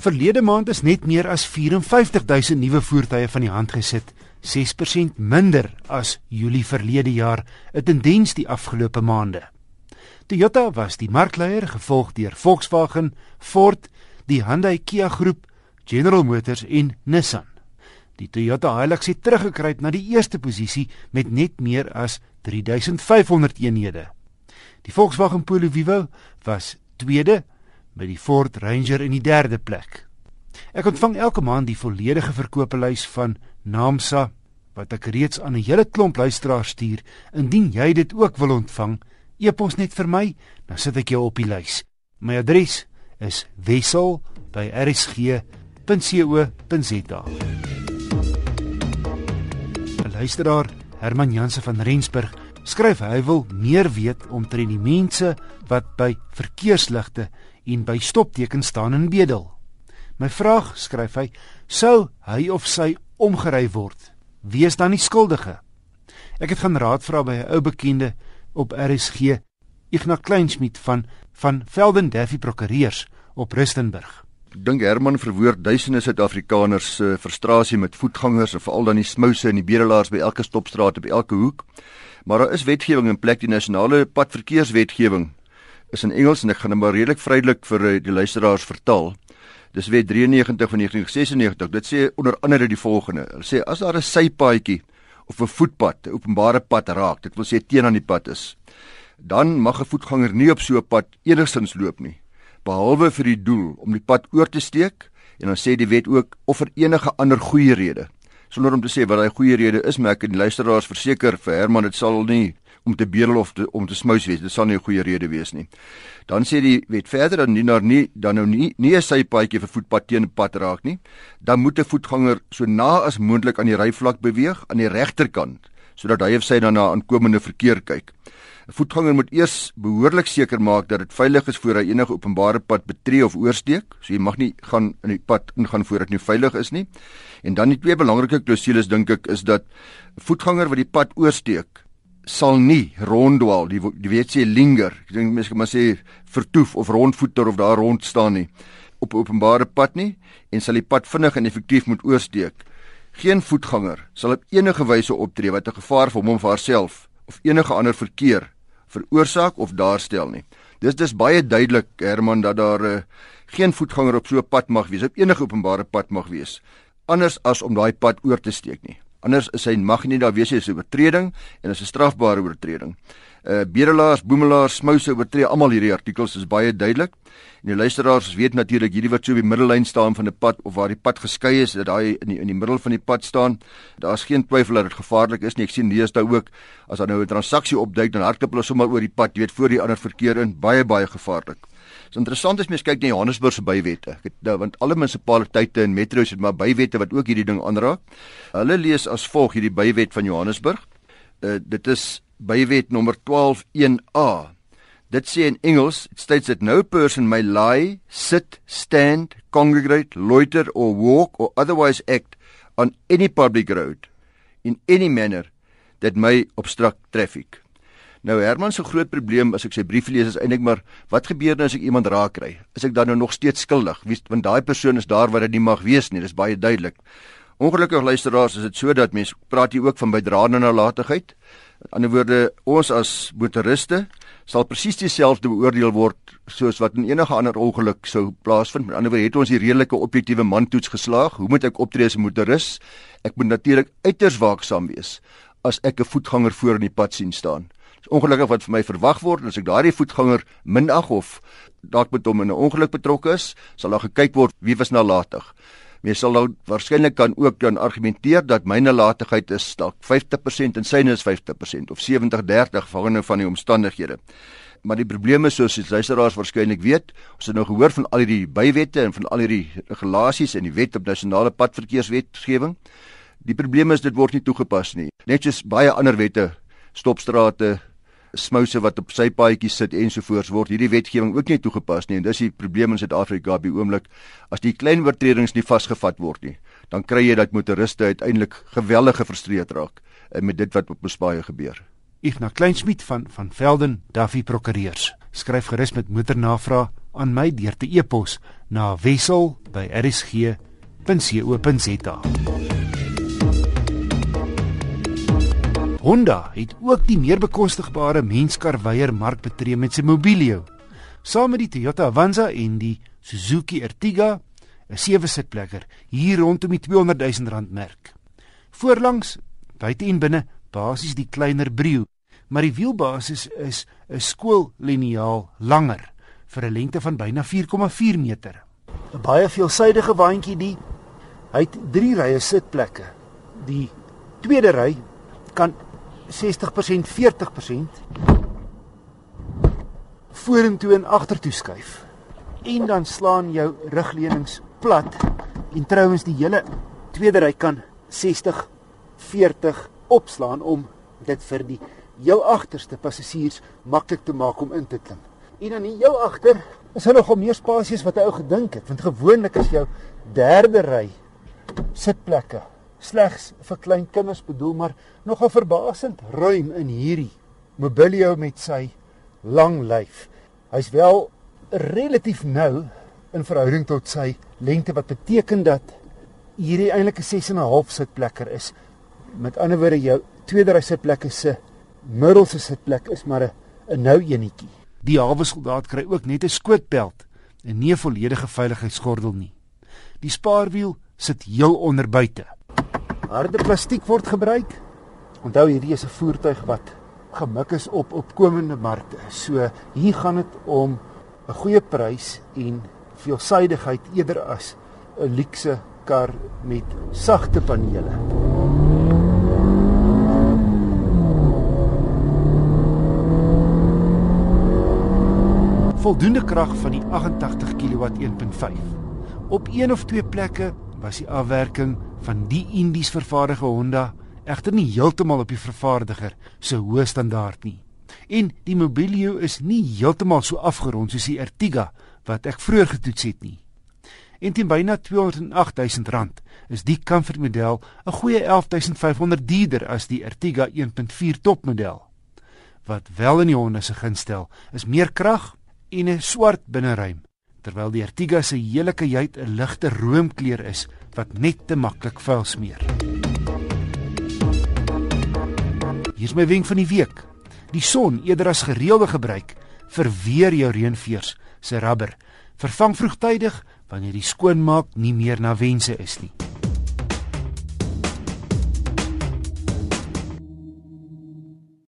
Verlede maand is net meer as 54000 nuwe voertuie van die hand gesit, 6% minder as Julie verlede jaar, 'n tendens die afgelope maande. Toyota was die markleier, gevolg deur Volkswagen, Ford, die Hyundai Kia groep, General Motors en Nissan. Die Toyota Hilux het teruggekry na die eerste posisie met net meer as 3500 eenhede. Die Volkswagen Polo Vivo was tweede by die Ford Ranger in die derde plek. Ek ontvang elke maand die volledige verkoopelys van Naamsa wat ek reeds aan 'n hele klomp luisteraars stuur. Indien jy dit ook wil ontvang, e-pos net vir my, dan sit ek jou op die lys. My adres is wissel@rsg.co.za. Luisteraar, Herman Jansen van Rensburg, skryf hy wil meer weet omtrent die mense wat by verkeersligte en by stoptekens staan in bedel. My vraag, skryf hy, sou hy of sy omgery word, wie is dan die skuldige? Ek het gaan raad vra by 'n ou bekende op RSG, Ignas Kleinsmid van van Velden Duffy Prokureurs op Rustenburg. Dink Herman verwoord duisende Suid-Afrikaners se uh, frustrasie met voetgangers en veral dan die smouse en die bedelaars by elke stopstraat op elke hoek. Maar daar is wetgewing in plek die nasionale padverkeerswetgewing is in Engels en ek gaan dit maar redelik vrylik vir eh, die luisteraars vertaal. Dis wet 93 van 1996. Dit sê onder andere die volgende. Hulle sê as daar 'n sypaadjie of 'n voetpad, 'n openbare pad raak, dit wil sê teen aan die pad is, dan mag 'n voetganger nie op so 'n pad enigstens loop nie, behalwe vir die doel om die pad oor te steek en dan sê die wet ook of vir enige ander goeie rede. Sonder om te sê wat daai goeie rede is, maar ek en die luisteraars verseker vir Herman dit sal nie om te bedel of te, om te smous wees. Dit sal nie 'n goeie rede wees nie. Dan sê die wet verder dan nie nou nie dan nou nie nie 'n sypaadjie vir voetpad teen pad raak nie. Dan moet 'n voetganger so na as moontlik aan die ryvlak beweeg aan die regterkant sodat hy of sy dan na aankomende verkeer kyk. 'n Voetganger moet eers behoorlik seker maak dat dit veilig is voor hy enige openbare pad betree of oorsteek. So jy mag nie gaan in die pad ingaan voordat dit nie veilig is nie. En dan die twee belangrike klousules dink ek is dat 'n voetganger wat die pad oorsteek sal nie ronddwaal die die weet sê linger ek dink mense kan maar sê vertoef of rondvoeter of daar rond staan nie op openbare pad nie en sal die pad vinnig en effektief moet oorsteek geen voetganger sal op enige wyse optree wat 'n gevaar vir hom of haarself of enige ander verkeer veroorsaak of daarstel nie dis dis baie duidelik Herman dat daar uh, geen voetganger op so 'n pad mag wees op enige openbare pad mag wees anders as om daai pad oor te steek nie Anders is hy mag nie daar wees as 'n oortreding en is 'n strafbare oortreding. Uh bedelaars, boemelaars, smouse oortree almal hierdie artikels is baie duidelik. En die luisteraars weet natuurlik hierdie wat so op die middellyn staan van 'n pad of waar die pad geskei is, dat daai in die in die middel van die pad staan. Daar's geen twyfel dat dit gevaarlik is nie. Ek sien lees daar ook as daar nou 'n transaksie opduik dan hardloop hulle sommer oor die pad, jy weet, voor die ander verkeer in, baie baie gevaarlik. Dit is interessant as mens kyk na Johannesburg se bywette. Ek het nou want alle munisipaliteite en metro's het maar bywette wat ook hierdie ding aanraak. Hulle lees as volg hierdie bywet van Johannesburg. Uh, dit is bywet nommer 121A. Dit sê in Engels, it states that no person may lie, sit, stand, congregate, loiter or walk or otherwise act on any public road in any manner that may obstruct traffic. Nou Herman se groot probleem as ek sy brief lees is eintlik maar wat gebeur nou as ek iemand raak kry? Is ek dan nou nog steeds skuldig? Wie want daai persoon is daar waar dit nie mag wees nie. Dis baie duidelik. Ongelukkig luisteraars, is dit so dat mense praat hier ook van bydraende nalatigheid. In ander woorde, ons as motoriste sal presies dieselfde beoordeel word soos wat in enige ander ongeluk sou plaasvind. Met ander woorde, het ons die redelike objektiewe mantoets geslaag. Hoe moet ek optree as 'n motoris? Ek moet natuurlik uiters waaksaam wees as ek 'n voetganger voor in die pad sien staan ongelukkig wat vir my verwag word as ek daardie voetganger minag of dalk met hom in 'n ongeluk betrokke is, sal daar gekyk word wie was nalatig. Mens sal nou waarskynlik kan ook dan argumenteer dat my nalatigheid is dalk 50% en syne is 50% of 70-30 afhangende van die omstandighede. Maar die probleem is soos die luisteraars waarskynlik weet, ons het nou gehoor van al hierdie bywette en van al hierdie regulasies in die wet op nasionale padverkeerswetgewing. Die probleem is dit word nie toegepas nie. Net soos baie ander wette, stopstrate, smouse wat op sy paadjies sit ensovoorts word hierdie wetgewing ook nie toegepas nie en dis die probleem in Suid-Afrika by oomblik as die klein oortredings nie vasgevat word nie dan kry jy dat motoriste uiteindelik geweldig gefrustreerd raak eh, met dit wat op bespaaie gebeur. Ignas Kleinsmid van van Velden Duffy Prokureurs skryf gerus met motornavraag aan my deur te e-pos na wissel@rsg.co.za. Honda het ook die meer bekostigbare menskarweier mark betree met sy Mobilio. Saam met die Toyota Avanza en die Suzuki Ertiga, 'n sewe-sitplekker hier rondom die 200 000 rand merk. Voorlangs, buite en binne, basies die kleiner Brio, maar die wielbasis is 'n skoolliniaal langer vir 'n lengte van byna 4,4 meter. 'n Baie veelsidige waantjie die. Hy het 3 rye sitplekke. Die tweede ry kan 60% 40% vorentoe en agtertoe skuif. En dan slaan jou rugleunings plat en trouens die hele tweede ry kan 60 40 opslaan om dit vir die heel agterste passasiers maklik te maak om in te klim. En dan heel agter is hulle nog meer spasies wat hy ou gedink het, want gewoonlik is jou derde ry sitplekke slegs vir klein kinders bedoel, maar nogal verbasend ruim in hierdie Mobilio met sy lang lyf. Hy's wel relatief nou in verhouding tot sy lengte wat beteken dat hierdie eintlik 'n 6 en 'n half sitplekker is. Met ander woorde jou tweede ry sitplekke se middelste sitplek is maar 'n 'n nou enetjie. Die hawe soldaat kry ook net 'n skootbelt en nie 'n volledige veiligheidsgordel nie. Die spaarwiel sit heel onder buite. Harde plastiek word gebruik. Onthou hierdie is 'n voertuig wat gemik is op opkomende markte. So hier gaan dit om 'n goeie prys en veelsidigheid eerder as 'n luukse kar met sagte panele. Voldoende krag van die 88 kW 1.5. Op een of twee plekke was die afwerking van die Indies vervaardigde Honda egter nie heeltemal op die vervaardiger se hoë standaard nie. En die Mobilio is nie heeltemal so afgerond soos die Ertiga wat ek vroeër getoets het nie. En teen byna 208 000 rand is die comfort model 'n goeie 11500 duurder as die Ertiga 1.4 topmodel. Wat wel in die Honda se gunstel is meer krag en 'n swart binneruim terwyl die Ertiga se hele kajuit 'n ligte roomkleur is wat net te maklik vuil smeer. Hier is my wenk van die week. Die son eerder as gereelde gebruik verweer jou reënveers se rubber. Vervang vroegtydig wanneer die skoonmaak nie meer na wense is nie.